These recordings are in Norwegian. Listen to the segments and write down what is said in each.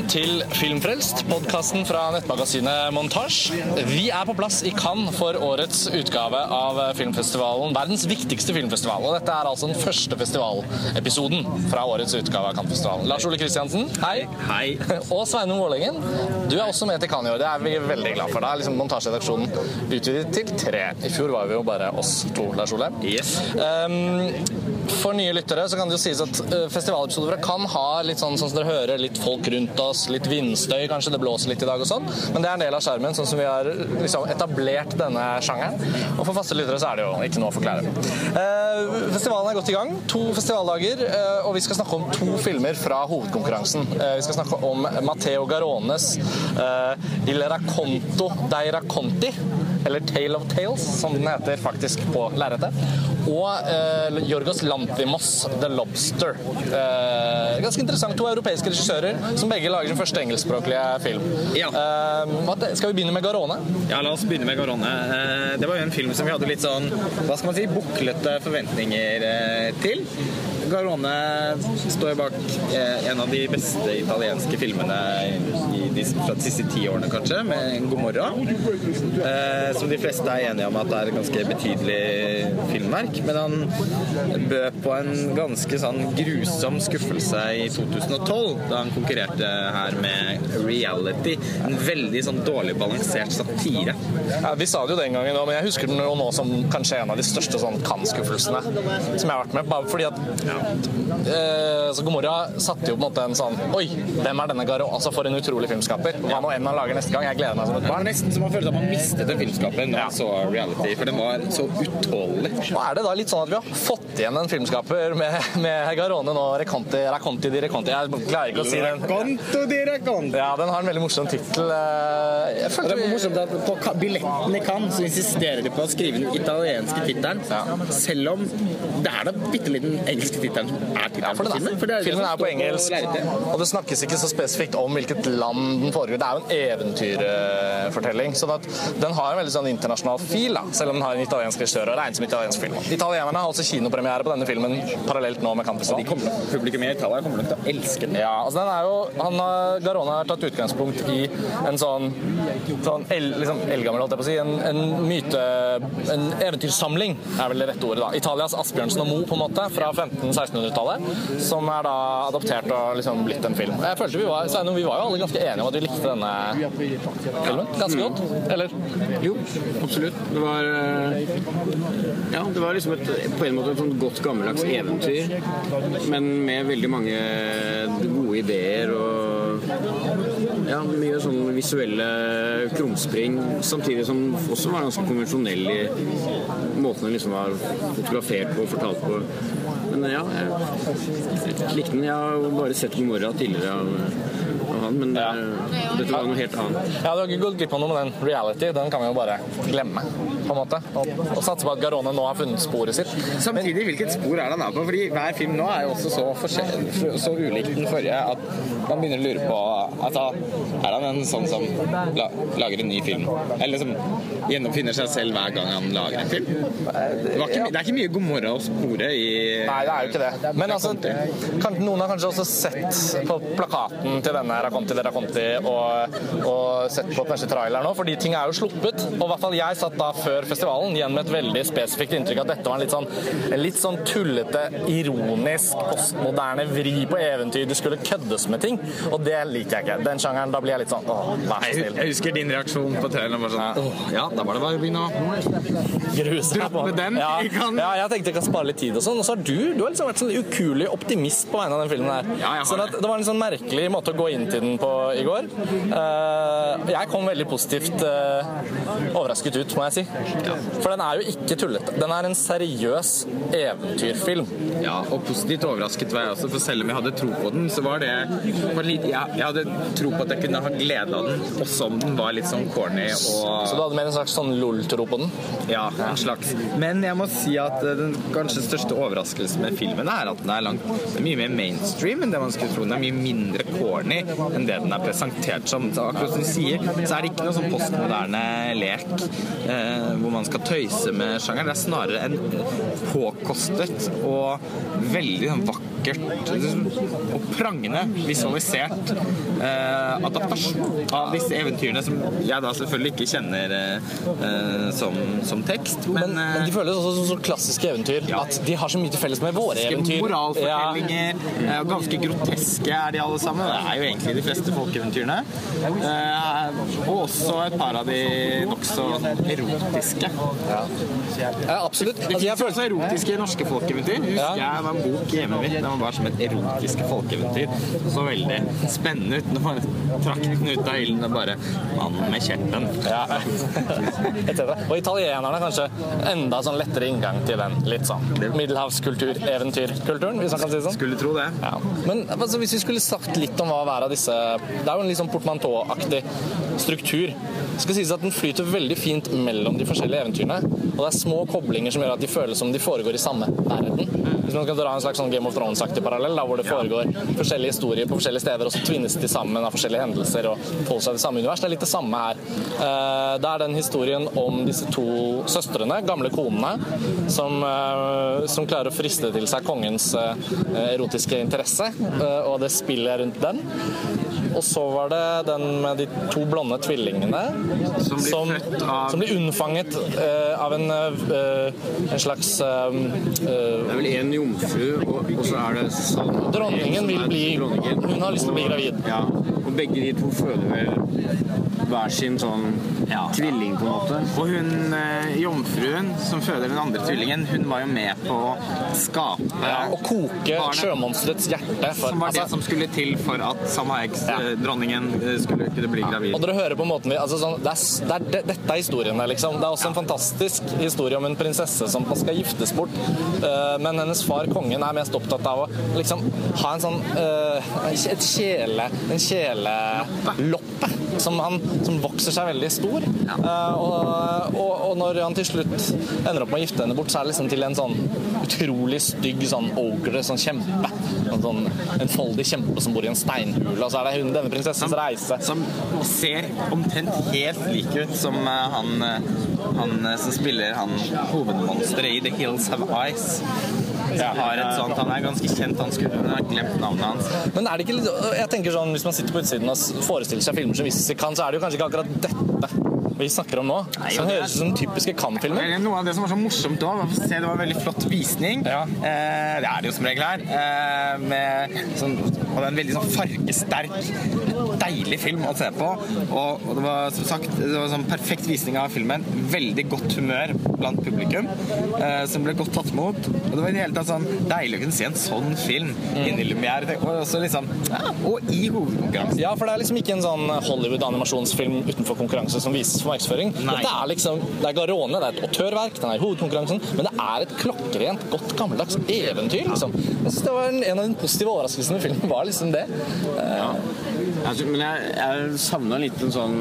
Velkommen til Filmfrelst, podkasten fra nettmagasinet Montasj. Vi er på plass i Cannes for årets utgave av filmfestivalen, verdens viktigste filmfestival. Og dette er altså den første festivalepisoden fra årets utgave av Cannes-festivalen. Lars Ole Kristiansen, hei. Hei. Og Sveinung Vålerengen, du er også med til Cannes i år. Det er vi veldig glad for. Da er liksom montasjeredaksjonen utvidet til tre. I fjor var vi jo bare oss to, Lars Ole. Yes. Um, for nye lyttere så kan det jo sies at uh, festivalepisoder kan ha litt sånn, sånn som dere hører, litt folk rundt oss, litt vindstøy, kanskje det blåser litt i dag og sånn, men det er en del av skjermen, sånn som vi har liksom etablert denne sjangeren. Og for faste lyttere så er det jo ikke noe å forklare. Uh, festivalen er godt i gang. To festivaldager, uh, og vi skal snakke om to filmer fra hovedkonkurransen. Vi skal snakke om Matteo Garones Il Racconto dei Racconti, eller Tale of Tales, som den heter faktisk på lerretet. Og Jorgos Lantimos The Lobster. ganske interessant. To europeiske regissører som begge lager sin første engelskspråklige film. Ja. skal vi begynne med Garone? Ja, la oss begynne med Garone. Eh, Det var jo en film som vi hadde litt sånn, hva skal man si, buklete forventninger eh, til. Garone står bak eh, en av de beste italienske filmene de, fra de siste ti årene, kanskje, med Gomorra. Eh, som de fleste er enige om at det er et ganske betydelig filmverk. Men han bød på en ganske sånn grusom skuffelse i 2012, da han konkurrerte her med Reality. En veldig sånn dårlig balansert satire. Ja, vi sa det jo den gangen, òg, men jeg husker den jo nå som kanskje en av de største sånn Cannes-skuffelsene som jeg har vært med. Bare fordi at eh, så Gomorra satte jo på en måte en sånn Oi, hvem er denne Garo? Altså For en utrolig filmskaper. Hva nå enn han lager neste gang. Jeg gleder meg som et barn. nesten som man følte at man mistet en filmskaper når man så Reality, for den var så utålelig. Og er det da litt sånn at vi har fått igjen en filmskaper med, med Garone nå? Reconti, Raconti di Reconti. Jeg klarer ikke å si den. Reconto di Reconti. Ja, den har en veldig morsom tittel. Følte det er morsomt at På billetten i Cannes så insisterer de på å skrive den italienske tittelen, selv om det er da bitte liten engelske tittelen er tittelen for på filmen. For er filmen er på engelsk, og det snakkes ikke så spesifikt om hvilket land den foregår. Det er jo en eventyrfortelling, så at den har en veldig sånn internasjonal fil, da, selv om den har en italiensk regissør og regnes som italiensk film. Italienerne har også kinopremiere på denne filmen parallelt nå med nok, publikum i Italia kommer nok til å elske den. Ja, altså den er jo, han, har- Garone har tatt utgangspunkt i en sånn, sånn el, liksom eldgammel, holdt jeg på å si, en, en myte, en eventyrsamling er vel det rette ordet da. Italias Asbjørnsen og Mo på en måte, fra 1500-1600-tallet, som er da adoptert og liksom blitt en film. Jeg følte vi var, Sveinung, vi var jo alle ganske enige om at vi likte denne filmen ganske godt, eller? Jo, absolutt. Det var eh, Ja, det var liksom et, på en måte et sånt godt gammeldags eventyr, men med veldig mange gode ideer og ja, mye sånn visuelle krumspring, samtidig som også var ganske konvensjonell i måten den liksom var fotografert på og fortalt på. Men ja, jeg, jeg likte den. Jeg har bare sett Gomorra tidligere av men ja. dette var noe helt annet. Ja, du har ikke gått glipp av noe med den reality, den kan vi jo bare glemme, på en måte. Og, og satse på at Garone nå har funnet sporet sitt. Samtidig, hvilket spor er det han er på? Fordi hver film nå er jo også så, så ulik den forrige at man begynner å lure på altså, Er han en sånn som la, lager en ny film? Eller som gjennomfinner seg selv hver gang han lager en film? Det, var ikke, det er ikke mye Gomorra å spore i Nei, det er jo ikke det. Men altså, kan, noen har kanskje også sett på plakaten til denne Raconti kommet Raconti og, og sett på kanskje traileren nå, fordi ting er jo sluppet. Og i hvert fall jeg satt da før festivalen igjen med et veldig spesifikt inntrykk at dette var en litt sånn, en litt sånn tullete, ironisk, postmoderne vri på eventyr. Det skulle køddes med ting, og det liker jeg ikke. Den sjangeren, da blir jeg litt sånn åh, vær så snill. jeg husker din reaksjon på traileren. Bare sånn, Åh, ja, da var det bare å begynne å gruse deg på. Den, Ja, ja, jeg tenkte jeg kan spare litt tid og sånn. Og så har du du har liksom vært sånn ukuelig optimist på vegne av den filmen her. Ja, har så det. at det var en sånn merkelig måte å gå inn til den på i går. Eh, jeg kom veldig positivt eh, overrasket ut, må jeg si. For den er jo ikke tullete. Den er en seriøs eventyrfilm. Ja, og positivt overrasket var jeg også, for selv om jeg hadde tro på den, så var det jeg, jeg hadde tro på at jeg kunne ha glede av den, også om den var litt sånn corny og Så du hadde mer en slags sånn lol-tro på den? Ja, en slags. Men jeg må si at eh, den kanskje største overraskelsen med filmen er at den er langt mye mer mainstream enn det man skulle tro. Den er mye mindre corny enn det den er presentert som. Så akkurat som du sier, så er det ikke noe sånn postmoderne lek eh, hvor man skal tøyse med sjangeren. Det er snarere en påkostet og veldig sånn vakkert og prangende visualisert eh, adaptasjon av disse eventyrene, som jeg da selvfølgelig ikke kjenner eh, som, som tekst. Men, Men, men de eh, føles også som så klassiske eventyr. Ja. At de har så mye til felles med våre eventyr. moralfortellinger. Ja. Ganske groteske er de alle sammen. Det er jo egentlig de fleste folkeeventyrene. Eh, og også et par av de nokså erotiske. Ja, ja absolutt. Det finnes også erotiske norske folkeeventyr. Ja. jeg var en bok hjemme mitt. Den var som et erotiske folkeeventyr. Så veldig spennende ut når man trakk den ut av ilden og bare Mannen med kjeppen. ja. Og italienerne kanskje enda sånn lettere inngang til den litt sånn middelhavskultur, eventyrkulturen, hvis man kan si det sånn. Skulle tro det. Ja. Men altså, hvis vi skulle sagt litt om hva hver av disse Det er jo en litt sånn portmanteau-aktig struktur. Det skal sies at Den flyter veldig fint mellom de forskjellige eventyrene. Og det er små koblinger som gjør at de føles som de foregår i samme verden. Hvis man skal dra en slags sånn Game of Thrones-aktig parallell, da, hvor det foregår forskjellige historier på forskjellige steder, og så tvinnes de sammen av forskjellige hendelser og forholder seg det samme univers. Det er litt det samme her. Eh, Det er den historien om disse to søstrene, gamle konene, som, eh, som klarer å friste til seg kongens eh, erotiske interesse, og det spillet rundt den. Og så var det den med de to blonde tvillingene Som blir som, født av- som blir unnfanget uh, av en, uh, en slags uh, Det er vel en jomfru, og, og så er det Salma. Dronningen vil bli Dronningen. Hun har lyst til å bli gravid. Ja, og begge de to føler vel hver sin sånn Ja. tvilling, på en måte. Og hun eh, jomfruen som føder den andre tvillingen, hun var jo med på å skape Ja, å koke barnet. sjømonsterets hjerte. For, Som var det altså, som skulle til for at Salma Eggs, Ja. eh, dronningen, eh, skulle kunne bli gravid. og dere hører på måten vi altså sånn, det, er, det er det, Dette er historiene, liksom. Det er også en fantastisk historie om en prinsesse som skal giftes bort, uh, men hennes far, kongen, er mest opptatt av å liksom ha en sånn uh, et kjele, en kjeleloppe som, han, som vokser seg veldig stor. Eh, og, og, og når han til slutt ender opp med å gifte henne bort, så er det liksom til en sånn utrolig stygg sånn ogre, sånn kjempe. En sånn enfoldig kjempe som bor i en steinhule. Og så er det hun, denne prinsessens reise. Som ser omtrent helt lik ut som eh, han, eh, han som spiller han hovedmonsteret i The Hills Have Eyes. Som har et sånt, Han er ganske kjent, han skuespilleren. Jeg har glemt navnet hans. Men er det ikke litt Jeg tenker sånn, Hvis man sitter på utsiden og forestiller seg filmer som Cannes, så er det jo kanskje ikke akkurat dette vi snakker om nå. Nei, Som det er- høres ut som typiske Cannes-filmer. Eller Noe av det som var så morsomt òg, var å se det var en veldig flott visning. Ja. Eh, det er det jo som regel her. Eh, med sånn, og det er en veldig sånn fargesterk, deilig film å se på. Og, og det var som sagt det var sånn perfekt visning av filmen. Veldig godt humør blant publikum, eh, som ble godt tatt imot. Og det var i det hele tatt sånn deilig å kunne se en sånn film mm. inni Lumière. Og også liksom ja, Og i hovedkonkurransen. Ja, for det er liksom ikke en sånn Hollywood-animasjonsfilm utenfor konkurranse som vises for markedsføring. Dette er liksom, det er Garone, det er et autørverk, den er i hovedkonkurransen, men det er et klokkerent, godt gammeldags eventyr, liksom. Jeg synes det var en, en av de positive overraskelsene i filmen, var liksom det. Altså, men jeg, jeg savna litt en sånn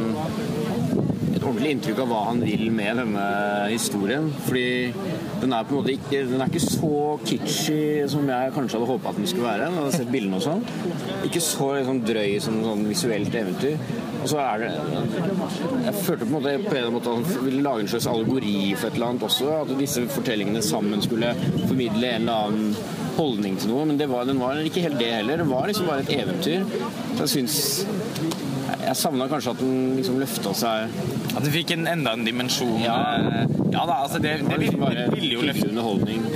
et ordentlig inntrykk av hva han vil med denne historien. Fordi den er på en måte ikke Den er ikke så kitschy som jeg kanskje hadde håpa den skulle være. Når jeg hadde sett bildene og sånn. Ikke så liksom, drøy som sånn visuelt eventyr. Og så er det Jeg følte på en måte på en måte at han ville lage en slags allegori for et eller annet også. At disse fortellingene sammen skulle formidle en eller annen holdning til noe. Men det var, den var ikke helt det heller. Det var liksom bare et eventyr. Så jeg syns Jeg savna kanskje at den liksom løfta seg At du fikk en, enda en dimensjon. Ja. ja da, altså det, det, det, ville, bare det ville jo løftet.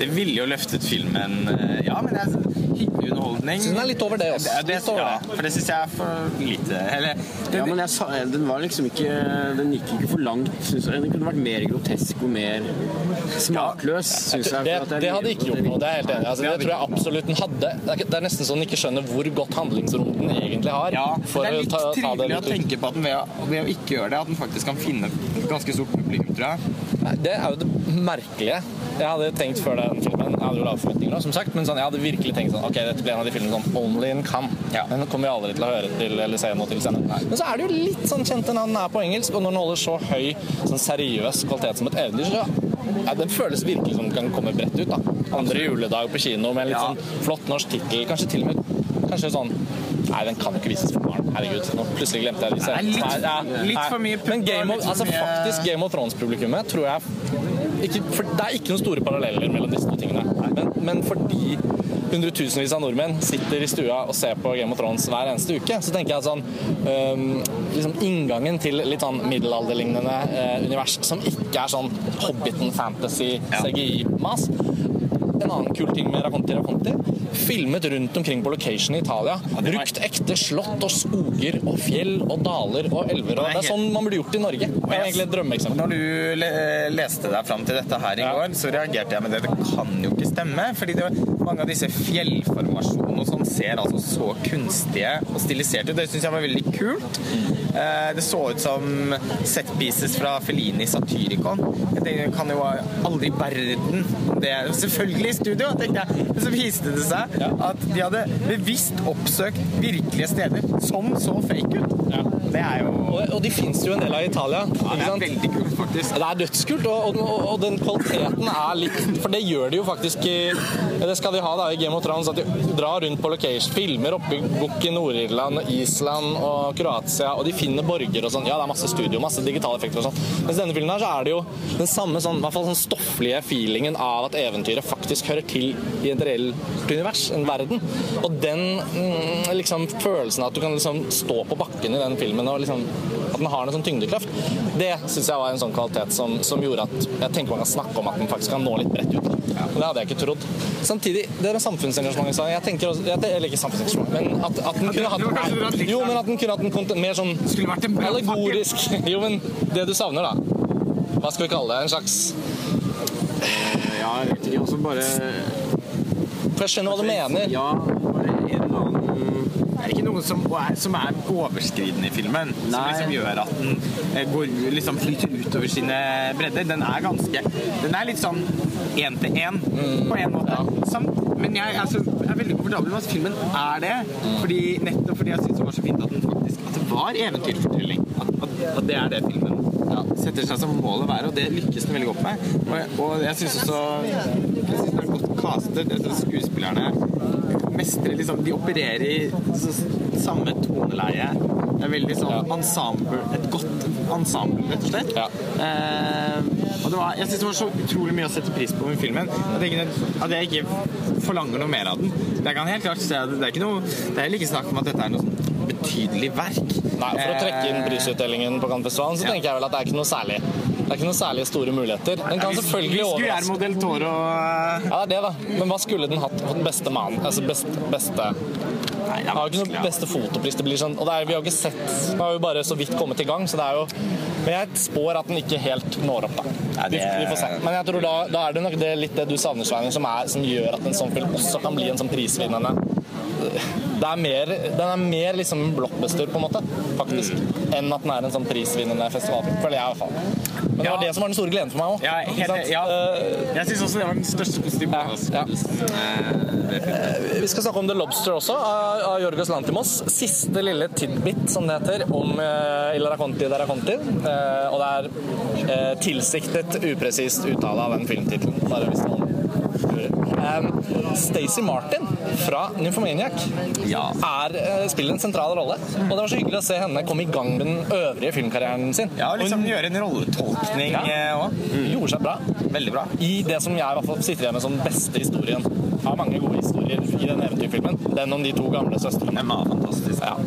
Det ville jo løftet filmen eh, Ja, men det hyggelig underholdning. Så den er litt over det også. Det, det, Litt over ja, det. for det syns jeg er for lite. Eller det, Ja, men jeg sa, den var liksom ikke Den gikk ikke for langt. Jeg. Den kunne vært mer grotesk og mer smakløs, syns jeg. Det, jeg- det hadde ikke gjort noe, det er helt enig. Altså, det tror jeg absolutt den hadde. Det er, ikke- det nesten så den ikke skjønner hvor godt handlingsrom den egentlig har. ja, for det er å litt ta, ta det trivelig å tenke på at den ved å, ved å ikke gjøre det, at den faktisk kan finne ganske stort publikum, tror jeg. Det er jo det merkelige. Jeg hadde tenkt før den filmen Jeg hadde jo lave forventninger, som sagt, men sånn, jeg hadde virkelig tenkt sånn Ok, dette blir en av de filmene sånn Only in Cannes. Ja. Den kommer vi aldri til å høre til eller se noe til senere. Men så er det jo litt sånn kjente navn er på engelsk, og når den holder så høy, sånn seriøs kvalitet som et eventyr, så ja, den føles virkelig som den kan komme bredt ut. da. Andre juledag på kino med en litt Ja. sånn flott norsk tittel. Kanskje til og med Kanskje sånn Nei, den kan ikke vises for barn. Herregud, nå plutselig glemte jeg vise litt- litt for mye Men Game of, altså, faktisk Game of Thrones-publikummet tror jeg ikke, for Det er ikke noen store paralleller mellom disse to tingene. Men, men fordi hundretusenvis av nordmenn sitter i stua og ser på Game of Thrones hver eneste uke, så tenker jeg at sånn um, liksom Inngangen til litt sånn middelalderlignende uh, univers som ikke er sånn Hobbiten, fantasy, CGI-mas en annen kul ting med Raconti Raconti. Filmet rundt omkring på location i Italia. Brukt ekte slott og skoger og fjell og daler og elver. Og det er sånn man burde gjort i Norge. Det er egentlig et drømmeeksempel. Når du leste deg fram til dette her i går, så reagerte jeg med det. Det kan jo ikke stemme. fordi det, mange av disse fjellformasjonene og sånn ser altså så kunstige og stiliserte ut. Det syns jeg var veldig kult. Eh, Det så ut som set pieces fra Fellini Satyricon. Det kan jo aldri i verden Det er selvfølgelig i studio, tenkte jeg. Men så viste det seg at de hadde bevisst oppsøkt virkelige steder som så fake ut. Det er jo Og, de fins jo en del av i Italia. ja, det er veldig kult, faktisk. Det er dødskult, og, og, og den kvaliteten er litt For det gjør de jo faktisk i Det skal de ha da i Game of Thrones, at de drar rundt på location, filmer oppe i Nord-Irland, Island og Kroatia, og de finner borger og sånn. Ja, det er masse studio, masse digitale effekter og sånn. Mens denne filmen her så er det jo den samme sånn, i hvert fall sånn stofflige feelingen av at eventyret faktisk hører til i et reelt univers, en verden. Og den mm, liksom følelsen av at du kan liksom stå på bakken i den filmen og liksom at den har en sånn tyngdekraft, det syns jeg var en sånn kvalitet som, som gjorde at jeg tenker man kan snakke om at den faktisk kan nå litt bredt ut. Og det hadde jeg ikke trodd. Samtidig, det med samfunnsengasjementet sa jeg tenker også, jeg, Eller ikke samfunnsengasjement, men at, at den kunne hatt Jo, men at den kunne hatt en kont- mer sånn allegorisk Jo, men det du savner, da. Hva skal vi kalle det? En slags Ja, jeg vet ikke. Altså bare For jeg skjønner hva du mener. Ja, bare en eller annen Det er ikke noe som som er overskridende i filmen. Som liksom gjør at den eh, går, liksom flyter utover sine bredder. Den er ganske Den er litt sånn én til én på en måte. Samt, men jeg jeg er veldig komfortabel med at filmen er det. Fordi, nettopp fordi jeg syns det var så fint at den faktisk At det var eventyrfortelling. At, at, at det er det filmen ja, setter seg som mål å være, og det lykkes den veldig godt med. Og, og jeg syns også Jeg synes den er godt castet. Jeg synes skuespillerne mestrer liksom De opererer i samme toneleie. Det er veldig sånn ensemble Et godt ensemble, rett og slett. Ja. Eh, og det var, jeg syns det var så utrolig mye å sette pris på med filmen at jeg, at jeg ikke forlanger noe mer av den. Jeg kan helt klart se at det er ikke noe Det er ikke snakk om at dette er noe sånn betydelig verk. Nei, For å trekke inn Eh, prisutdelingen på Cannes-festivalen, så Ja. tenker jeg vel at det er ikke noe særlig. Det er ikke noe særlig store muligheter. Den kan selvfølgelig overraske. Del Toro eh, Ja, det er det, da. Men hva skulle den hatt for den beste mannen? Altså best, beste Nei, det Den er har jo ikke vanskelig, noe beste fotopris. Det blir sånn, og det er, vi har jo ikke sett Den har jo bare så vidt kommet i gang, så det er jo Men jeg spår at den ikke helt når opp, da. Nei, Vi, vi får se. Men jeg tror da, da er det nok det litt det du savner, Sveining, som, er- som gjør at en sånn film også kan bli en sånn prisvinnende det er mer, Den er mer liksom blockbuster, på en måte, faktisk, enn at den er en sånn prisvinnende festival. Føler jeg i hvert fall. Men det Ja. var det som var den store gleden for meg òg. Ja, helt, ja. Jeg syns også det var den største positive Ja, ja. overraskelsen. eh, Vi skal snakke om The Lobster også, av, av Jorgos Lantimos. Siste lille tidbit, som det heter, om uh, Illa Raconti de Raconti. Uh, og det er uh, tilsiktet upresist uttale av den filmtittelen. Bare hvis noen. Um, Stacey Martin fra Nymphomaniac Ja. er, eh, spiller en sentral rolle. Og det var så hyggelig å se henne komme i gang med den øvrige filmkarrieren sin. Ja, og liksom Hun gjøre en rolletolkning Ja. Mm. gjorde seg bra Veldig bra. i det som jeg i hvert fall sitter igjen med som beste historien. Har mange gode historier i den eventyrfilmen. Den om de to gamle søstrene. Emma var fantastisk. Ja.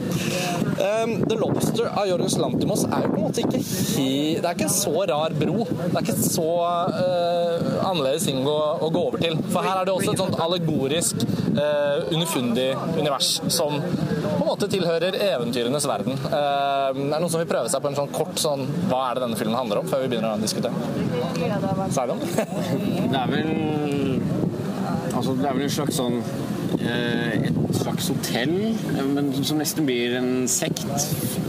Um, The Lobster av Jorgos Lantimos er jo på en måte ikke he Det er ikke en så rar bro. Det er ikke så uh, annerledes ting å, å gå over til. For her er det også et sånt allegorisk, uh, underfundig univers som på en måte tilhører eventyrenes verden. Uh, det er noen som vil prøve seg på en sånn kort sånn Hva er det denne filmen handler om? Før vi begynner å diskutere. Sveinung? Det er vel Altså, det er vel en slags sånn eh, Et slags hotell, eh, men som nesten blir en sekt,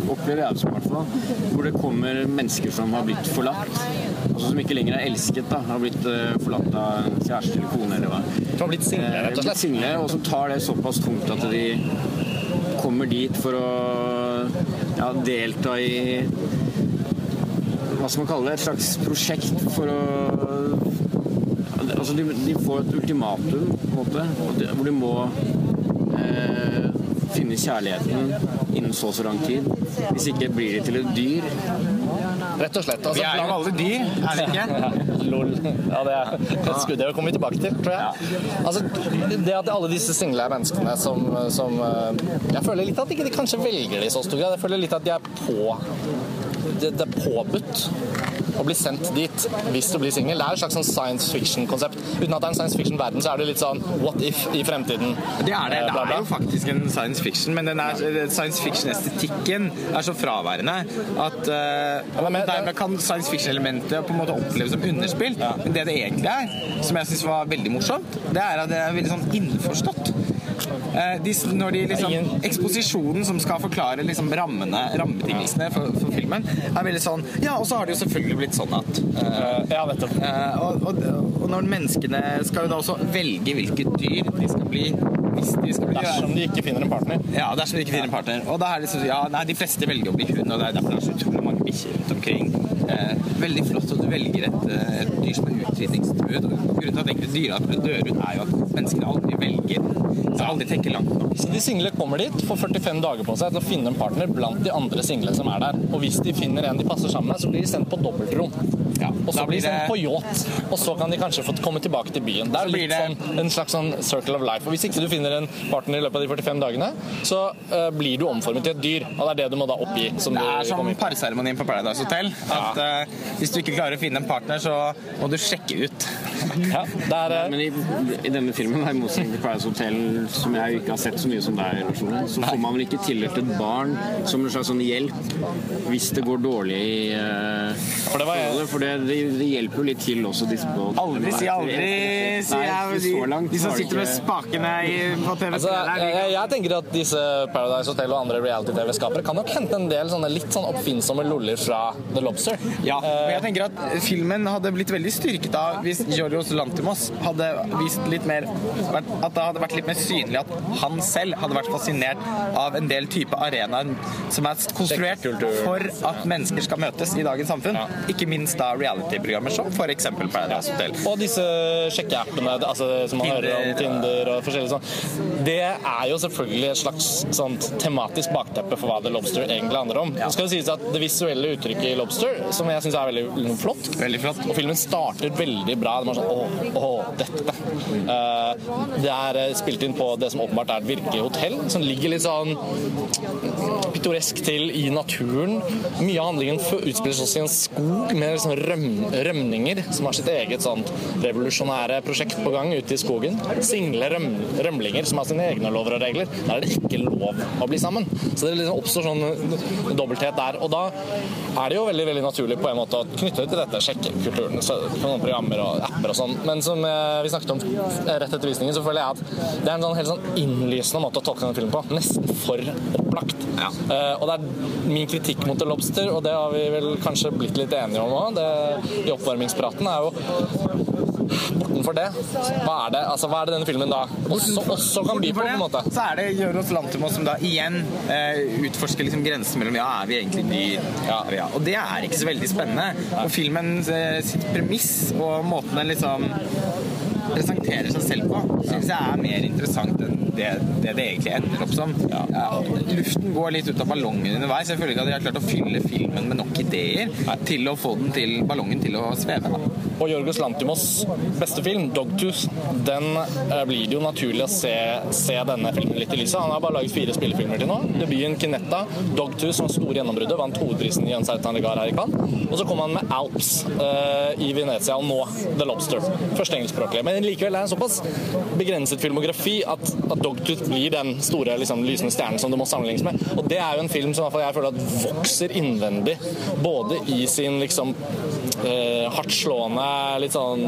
opplever jeg det som i hvert fall. Hvor det kommer mennesker som har blitt forlatt. Altså Som ikke lenger er elsket. da Har blitt eh, forlatt av kjæreste eller kone eller hva. Du har blitt single, rett og blitt slett. single, og som tar det såpass tungt at de kommer dit for å ja, delta i hva skal man kalle det, et slags prosjekt for å Altså, de, de får et ultimatum, på en måte, hvor de må eh, finne kjærligheten innen så og så lang tid. Hvis ikke blir de til et dyr. Rett og slett. Altså, Vi er jo alle dyr, er vi ikke? Lol. Ja, det, er, det, det kommer vi tilbake til, tror jeg. Altså, det at alle disse single menneskene som, som eh, Jeg føler litt at ikke de kanskje velger det i så stor grad. Jeg føler litt at de er på det, det er påbudt å bli sendt dit hvis du blir singel. Det er et slags sånn science fiction-konsept. Uten at det er en science fiction-verden, så er det litt sånn what if i fremtiden. Det er det. Eh, Det er jo faktisk en science fiction, men den er, science fiction-estetikken er så fraværende at uh, Dermed kan science fiction-elementet på en måte oppleves som underspilt. Men det det egentlig er, som jeg syns var veldig morsomt, det er at det er veldig sånn innforstått. Eh, de, når de liksom, Eksposisjonen som skal forklare liksom rammene, rammebetingelsene for, for filmen, er veldig sånn Ja, og så har det jo selvfølgelig blitt sånn at uh, Ja, nettopp. Uh, og, og, og når menneskene skal jo da også velge hvilket dyr de skal bli hvis de skal bli Dersom de ikke finner en partner. Ja, dersom de ikke finner en partner. Og da er det liksom ja, nei, De fleste velger å bli hund, og det er derfor det er så utrolig mange bikkjer rundt omkring. Eh, veldig flott at du velger et, eh, et dyr som er utrydningstruet. Grunnen til at enkelte dyrearter dør ut, er jo at menneskene aldri velger. Så aldri tenker langt nok. Så de single kommer dit, får 45 dager på seg til å finne en partner blant de andre single som er der. Og hvis de finner en de passer sammen med, så blir de sendt på dobbeltrom. Ja, Og så blir det sånn på yacht, og så kan de kanskje få komme tilbake til byen. Det er litt det- sånn, en slags sånn circle of life. Og hvis ikke du finner en partner i løpet av de 45 dagene, så uh, blir du omformet til et dyr. Og det er det du må da oppgi. Som Det du er som parseremonien på Paradise Hotel. At uh, hvis du ikke klarer å finne en partner, så må du sjekke ut. Ja, det er, eh, Men i, i denne filmen, i motsetning til Paradise Hotel, som jeg ikke har sett så mye som deg, så får man vel ikke tildelt et barn som en slags sånn hjelp hvis det går dårlig i uh, For det var- forholdet. For det, det, det hjelper jo litt til også, disse på Aldri si aldri, sier jeg. langt De som sitter med spakene i, på TV. Altså, jeg, jeg, jeg tenker at disse Paradise Hotel og andre reality-TV-skapere kan nok hente en del sånne litt sånn oppfinnsomme loller fra The Lobster. Ja, uh, men jeg tenker at filmen hadde blitt veldig styrket av hvis Georgios Lantimos hadde vist litt mer At det hadde vært litt mer synlig at han selv hadde vært fascinert av en del type arenaer som er konstruert for at mennesker skal møtes i dagens samfunn. Ikke minst da reality-programmer som f.eks. Paradise Hotel. Og disse sjekkeappene altså, som man Tinder, hører om, Tinder og forskjellig sånn. Det er jo selvfølgelig et slags sånt tematisk bakteppe for hva The Lobster egentlig handler om. Det skal jo sies at Det visuelle uttrykket i Lobster, som jeg syns er veldig flott Veldig flott. Og filmen starter veldig bra. Det sånn Å, å dette. Eh, det er eh, spilt inn på det som åpenbart er et virkelig hotell, som ligger litt sånn pittoresk til i naturen. Mye av handlingen utspilles også i en skog med liksom røm, rømninger, som har sitt eget sånn revolusjonære prosjekt på gang ute i skogen. Single røm, rømlinger som har sine egne lover og regler. Der er det ikke lov å bli sammen. Så det liksom oppstår sånn dobbelthet der. Og da er det jo veldig veldig naturlig på en måte å knytte det til dette sjekkekulturen. kulturen på noen programmer og apper og sånn. Men som eh, vi snakket om eh, rett etter visningen, så føler jeg at det er en sånn helt sånn innlysende måte å tolke denne filmen på. Nesten for opplagt. Ja. Uh, og det er min kritikk mot The Lobster, og det har vi vel kanskje blitt litt enige om òg, i oppvarmingspraten, er jo bortenfor det. Hva er det, altså, hva er det denne filmen da også, også kan by på, på en måte? Så er det Georgios Lantimos som da igjen eh, utforsker liksom grensen mellom ja, er vi egentlig dyr? Ja. Ja. Og det er ikke så veldig spennende. Og filmen eh, sitt premiss og måten den liksom presenterer seg selv på, syns jeg er mer interessant enn det det, det egentlig ender opp som. Ja, luften går litt ut av ballongen underveis. Jeg føler ikke at de har klart å fylle filmen med nok ideer til å få den til ballongen til å sveve. Da. Og Jorgos Lantimos' beste film, 'Dogtooth', den eh, blir det jo naturlig å se, se denne filmen litt i lyset. Han har bare laget fire spillefilmer til nå. Debuten 'Kinetta', 'Dogtooth', som store gjennombruddet, vant hovedprisen i Jens Eitan Legar her i Cannes. Og så kom han med 'Alps' eh, i Venezia, og nå 'The Lobster'. Første engelskspråklige. Men likevel er det en såpass begrenset filmografi at, at 'Dogtooth' blir den store liksom, lysende stjernen som det må sammenlignes med. Og det er jo en film som jeg føler at vokser innvendig, både i sin liksom eh, hardtslående, litt sånn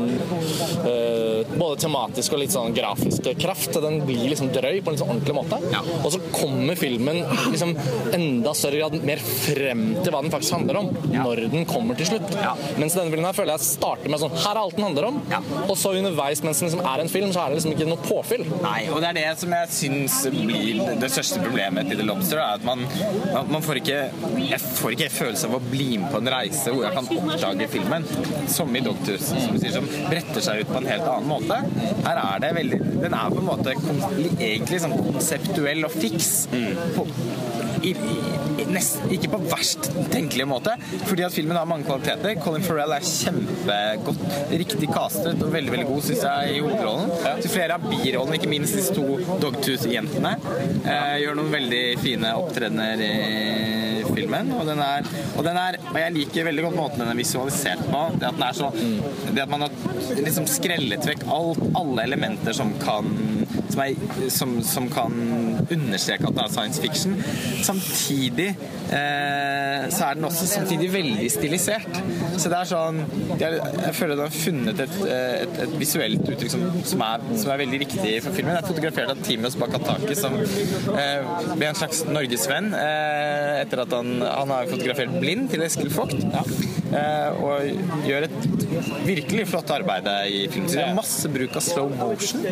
eh, Både tematisk og litt sånn grafisk kraft. Den blir liksom drøy på en litt sånn ordentlig måte. Ja. Og så kommer filmen liksom enda større grad mer frem til hva den faktisk handler om, når den kommer til slutt. Ja. Mens denne filmen her føler jeg starter med sånn Her er alt den handler om. Ja. Og så underveis mens den liksom er en film, så er det liksom ikke noe påfyll. Nei, og det er det som jeg syns blir det største problemet til The Lobster. Er at man, man, får ikke Jeg får ikke følelse av å bli med på en reise hvor jeg kan oppdage filmen, som i Doctors, som sier, som bretter seg ut på en helt annen måte. Her er det veldig Den er på en måte egentlig sånn konseptuell og fiks. På, i, i, nest, ikke på verst tenkelige måte, fordi at filmen har mange kvaliteter. Colin Farrell er kjempegodt, riktig castet og veldig veldig god, syns jeg, i hovedrollen. Til flere av birollene, ikke minst disse to Dogtooth-jentene, eh, gjør noen veldig fine opptredener i filmen. Og, den er, og, den er, og jeg liker veldig godt måten den er visualisert på. Det at, den er så, det at man har liksom skrellet vekk alt, alle elementer som kan som, er, som, som, kan understreke at det er science fiction. Samtidig eh, så er den også samtidig veldig stilisert. Så det er sånn Jeg, jeg føler den har funnet et, et, et visuelt uttrykk som, som, er, som, er, veldig riktig for filmen. Det er fotografert av Timios Bakataki, som eh, ble en slags norgesvenn eh, etter at han, han har fotografert blind til Eskil Vogt. Ja. Eh, og gjør et virkelig flott arbeid i filmen. Det er masse bruk av slow motion.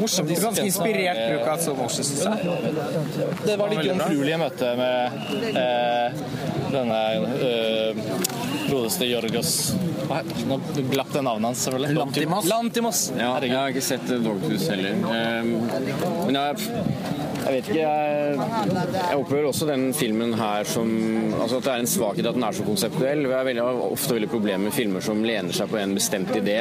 Morsomt. Ganske inspirert bruk av slow motion, syns jeg. Det var litt jomfruelige møte med eh, denne eh, godeste Jorgos Nå glapp det navnet hans, selvfølgelig. Lantimos. Lantimos. Ja, jeg har ikke sett Dogtooth heller. Um, men jeg jeg vet ikke. Jeg, jeg opplever også den filmen her som altså At det er en svakhet at den er så konseptuell. Jeg har ofte veldig problemer med filmer som lener seg på en bestemt idé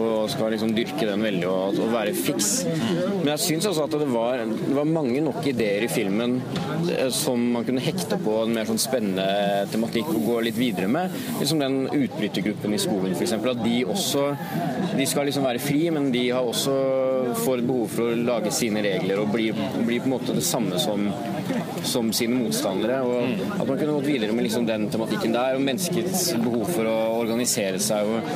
og skal liksom dyrke den veldig og, og være fiks. Men jeg syns også at det var, det var, mange nok ideer i filmen eh, som man kunne hekte på en mer sånn spennende tematikk og gå litt videre med. Liksom den utbrytergruppen i skogen, f.eks. At de også De skal liksom være fri, men de har også får behov for å lage sine regler og bli, bli på en måte det samme som, som sine motstandere. og At man kunne gått videre med liksom den tematikken der, og menneskets behov for å organisere seg og,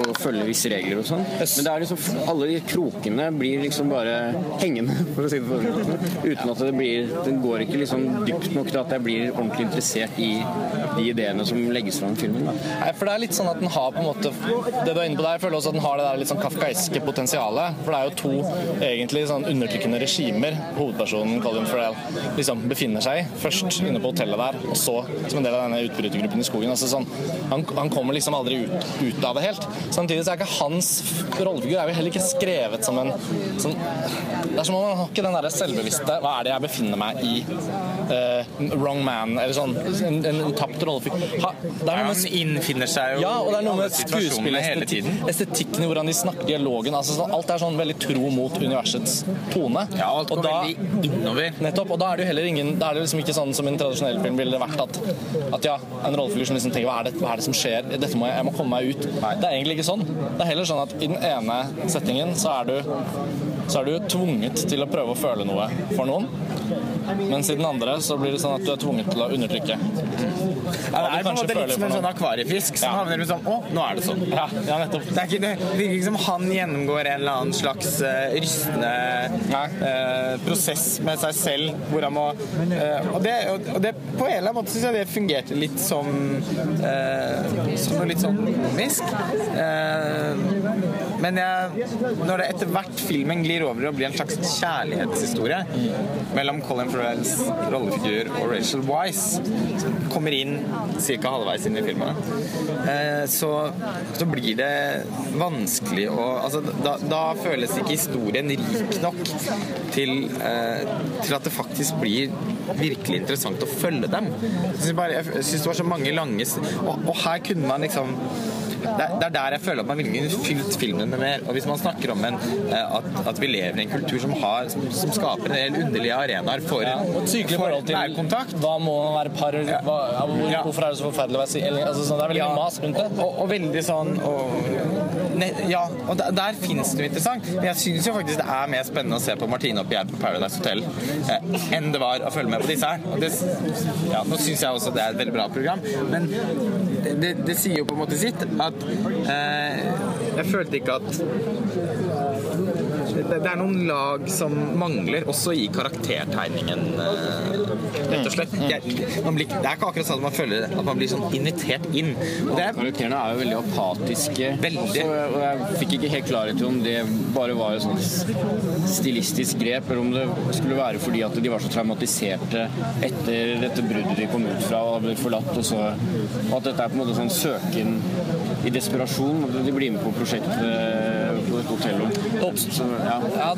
og følge visse regler og sånn. Men det er liksom alle de krokene blir liksom bare hengende, for å si det på den måten. Uten at det blir Den går ikke liksom dypt nok til at jeg blir ordentlig interessert i de ideene som legges fram i filmen. Da. Nei, for det er litt sånn at den har på en måte Det du er inne på der, jeg føler også at den har det der litt sånn kafkaiske potensialet. For det er jo to egentlig sånn undertrykkende regimer hovedpersonen Colin Farrell liksom befinner seg i. Først inne på hotellet der, og så som en del av denne utbrytergruppen i skogen. Altså sånn, han, han, kommer liksom aldri ut, ut, av det helt. Samtidig så er ikke hans rollefigur er jo heller ikke skrevet som en sånn Det er som om han har ikke den der selvbevisste Hva er det jeg befinner meg i? Uh, wrong man, eller sånn. En, en, en tapt rollefigur. Ha, han innfinner seg jo ja, og det er noe med skuespillerestetikken, estetikken i hvordan de snakker dialogen. Altså, sånn, alt er sånn veldig tro mot universets tone. Ja, alt går da, veldig innover. Nettopp. Og da er det jo heller ingen Da er det liksom ikke sånn som i en tradisjonell film ville det vært at, at ja, en rollefigur som liksom tenker hva er, det, hva er det som skjer? Dette må jeg, jeg må komme meg ut. Nei. Det er egentlig ikke sånn. Det er heller sånn at i den ene settingen så er du så er du tvunget til å prøve å føle noe for noen. Mens i den andre så blir det sånn at du er tvunget til å undertrykke. Ja, det er på en måte litt som en sånn akvariefisk som ja. havner sånn Å, nå er det sånn. Ja, ja nettopp. Det, er ikke, det virker ikke som han gjennomgår en eller annen slags uh, rystende uh, prosess med seg selv, hvor han må uh, og, det, og, det, På en eller annen måte syns jeg det fungerte litt som Som noe litt sånn komisk. Men jeg, når det etter hvert filmen glir over og blir en slags kjærlighetshistorie mellom Colin Farrells rollefigur og Rachel Wise, som kommer inn ca. halvveis inn i filmen, eh, så, så, blir det vanskelig å altså, da, da, føles ikke historien rik nok til, eh, til at det faktisk blir virkelig interessant å følge dem. Jeg syns det var så mange lange og, og her kunne man liksom det, er der jeg føler at man ville fylt filmen med mer. Og hvis man snakker om en, eh, at, at, vi lever i en kultur som, har, som, som skaper en del underlige arenaer for, ja, for nærkontakt Hva må man være par hva, ja. Hvorfor er det så forferdelig å være singel? Altså, sånn, det er veldig ja. mas rundt det. Og, og veldig sånn og, Ja, og der, der finnes det noe interessant. Men jeg syns jo faktisk det er mer spennende å se på Martine og Pierre på Paradise Hotel eh, enn det var å følge med på disse her. Og det, ja, nå syns jeg også det er et veldig bra program, men det, det sier jo på en måte sitt. At eh, jeg følte ikke at det, er noen lag som mangler, også i karaktertegningen, eh, rett og slett. Jeg, blir, det er ikke akkurat sånn at man føler at man blir sånn invitert inn. Er, Karakterene er jo veldig apatiske. Veldig. Også, og jeg fikk ikke helt klarhet i om det bare var et sånt stilistisk grep, eller om det skulle være fordi at de var så traumatiserte etter dette bruddet de kom ut fra og ble forlatt, og, så, og at dette er på en måte sånn søken i desperasjon. De blir med på prosjektet på. Det oppstod, ja. ja,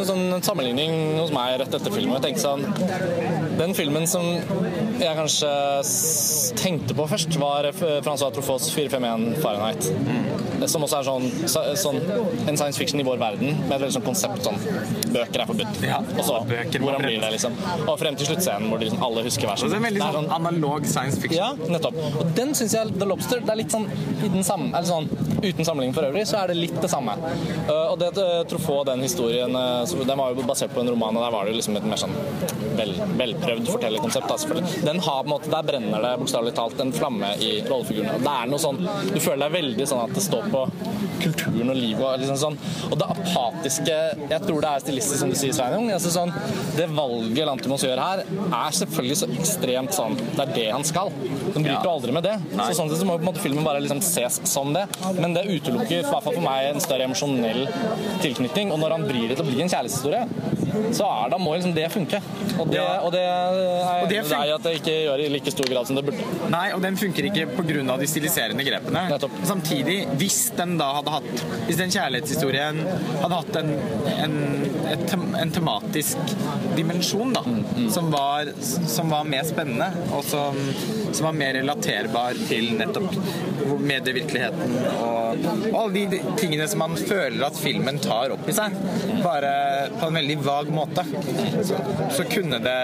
en sånn sammenligning hos meg rett etter filmen. Jeg tenkte sånn Den filmen som jeg kanskje tenkte på først, var Francois Truffaut's 451 Fahrenheit. Som også er sånn, sånn en science fiction i vår verden, med et veldig sånn konsept sånn Bøker er forbudt. Ja, Og så hvordan blir det, liksom? Og frem til sluttscenen hvor de liksom alle husker hver sin. Det er veldig er sånn analog science fiction. ja, nettopp. Og den syns jeg The Lobster det er litt sånn, i den samme, eller sånn Uten sammenligning for øvrig, så er det litt det samme. Uh, og det uh, Truffaut, den historien, uh, den var jo basert på en roman, og der var det jo liksom et mer sånn vel, velprøvd fortellerkonsept. Da, selvfølgelig. Den har på en måte, Der brenner det bokstavelig talt en flamme i rollefigurene. Det er noe sånn, Du føler deg veldig sånn at det står på kulturen og livet og liksom sånn. Og det apatiske Jeg tror det er stilistisk, som du sier, Sveinung. Altså sånn, det valget Lantimos gjør her, er selvfølgelig så ekstremt sånn Det er det han skal. Den bryter jo aldri med det. Så sånn sett så må på en måte filmen bare liksom ses som det. Men det utelukker i hvert fall for meg en større emosjonell tilknytning. Og når han vrir det til å bli en kjærlighetshistorie, så er, da må liksom det funke. Og det, Ja. og det er jeg enig i at det ikke gjør i like stor grad som det burde. Nei, og den funker ikke pga. de stiliserende grepene. Nettopp. Samtidig, hvis den da hadde hatt Hvis den kjærlighetshistorien hadde hatt en, en, et, en tematisk dimensjon, da, som, var, som var mer spennende, og som, som var mer relaterbar til nettopp medievirkeligheten og, og alle de tingene som man føler at filmen tar opp i seg, bare på en veldig vag måte, så, så kunne det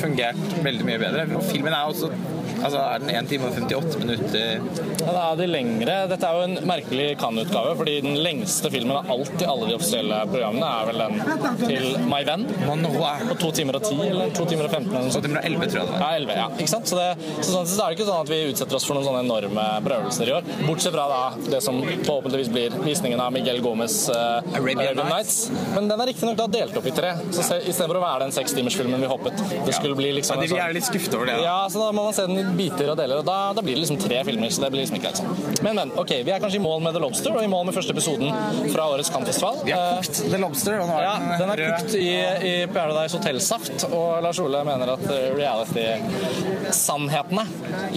fungert veldig mye bedre. Og filmen er også Altså, er den 1 time og 58 minutter? Ja, da er de lengre. Dette er jo en merkelig Cannes-utgave, fordi den lengste filmen av alt i alle de offisielle programmene er vel den til My Venn. Og Roi. På to timer og ti, eller to timer og 15 eller sånt. det 11, tror jeg det var. Ja, 11, ja. Ikke sant? Så, det, så sånn sett er det ikke sånn at vi utsetter oss for noen sånne enorme prøvelser i år. Bortsett fra da det som forhåpentligvis blir visningen av Miguel Gomez uh, Arabian Nights. Men den er riktignok da delt opp i tre. Så istedenfor å være den sekstimersfilmen vi håpet det skulle bli liksom Ja, de vi er litt skuffet over det. Da. ja, så da må man se den i biter og deler, og da, da blir det liksom tre filmer. Så det blir liksom ikke helt sånn. Men, men. Ok, vi er kanskje i mål med The Lobster, og i mål med første episoden fra årets Cannes-festival. Vi har Eh, kokt The Lobster, og nå er ja, den er rød. kokt i, i Paradise Hotel-saft, og Lars Ole mener at eh, reality-sannhetene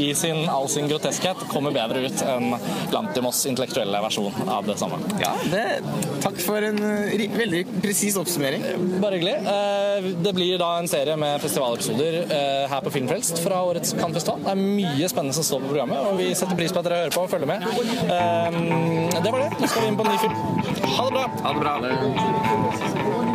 i sin, all sin groteskhet kommer bedre ut enn Lantimos intellektuelle versjon av det samme. Ja, det, takk for en veldig presis oppsummering. Bare hyggelig. Eh, Det blir da en serie med festivalepisoder eh, her på Filmfrelst fra årets Cannes-festival. Det er mye spennende som står på programmet, og vi setter pris på at dere hører på og følger med. Um, Det var det. Nå skal vi inn på en ny film. Ha det bra. Ha det bra.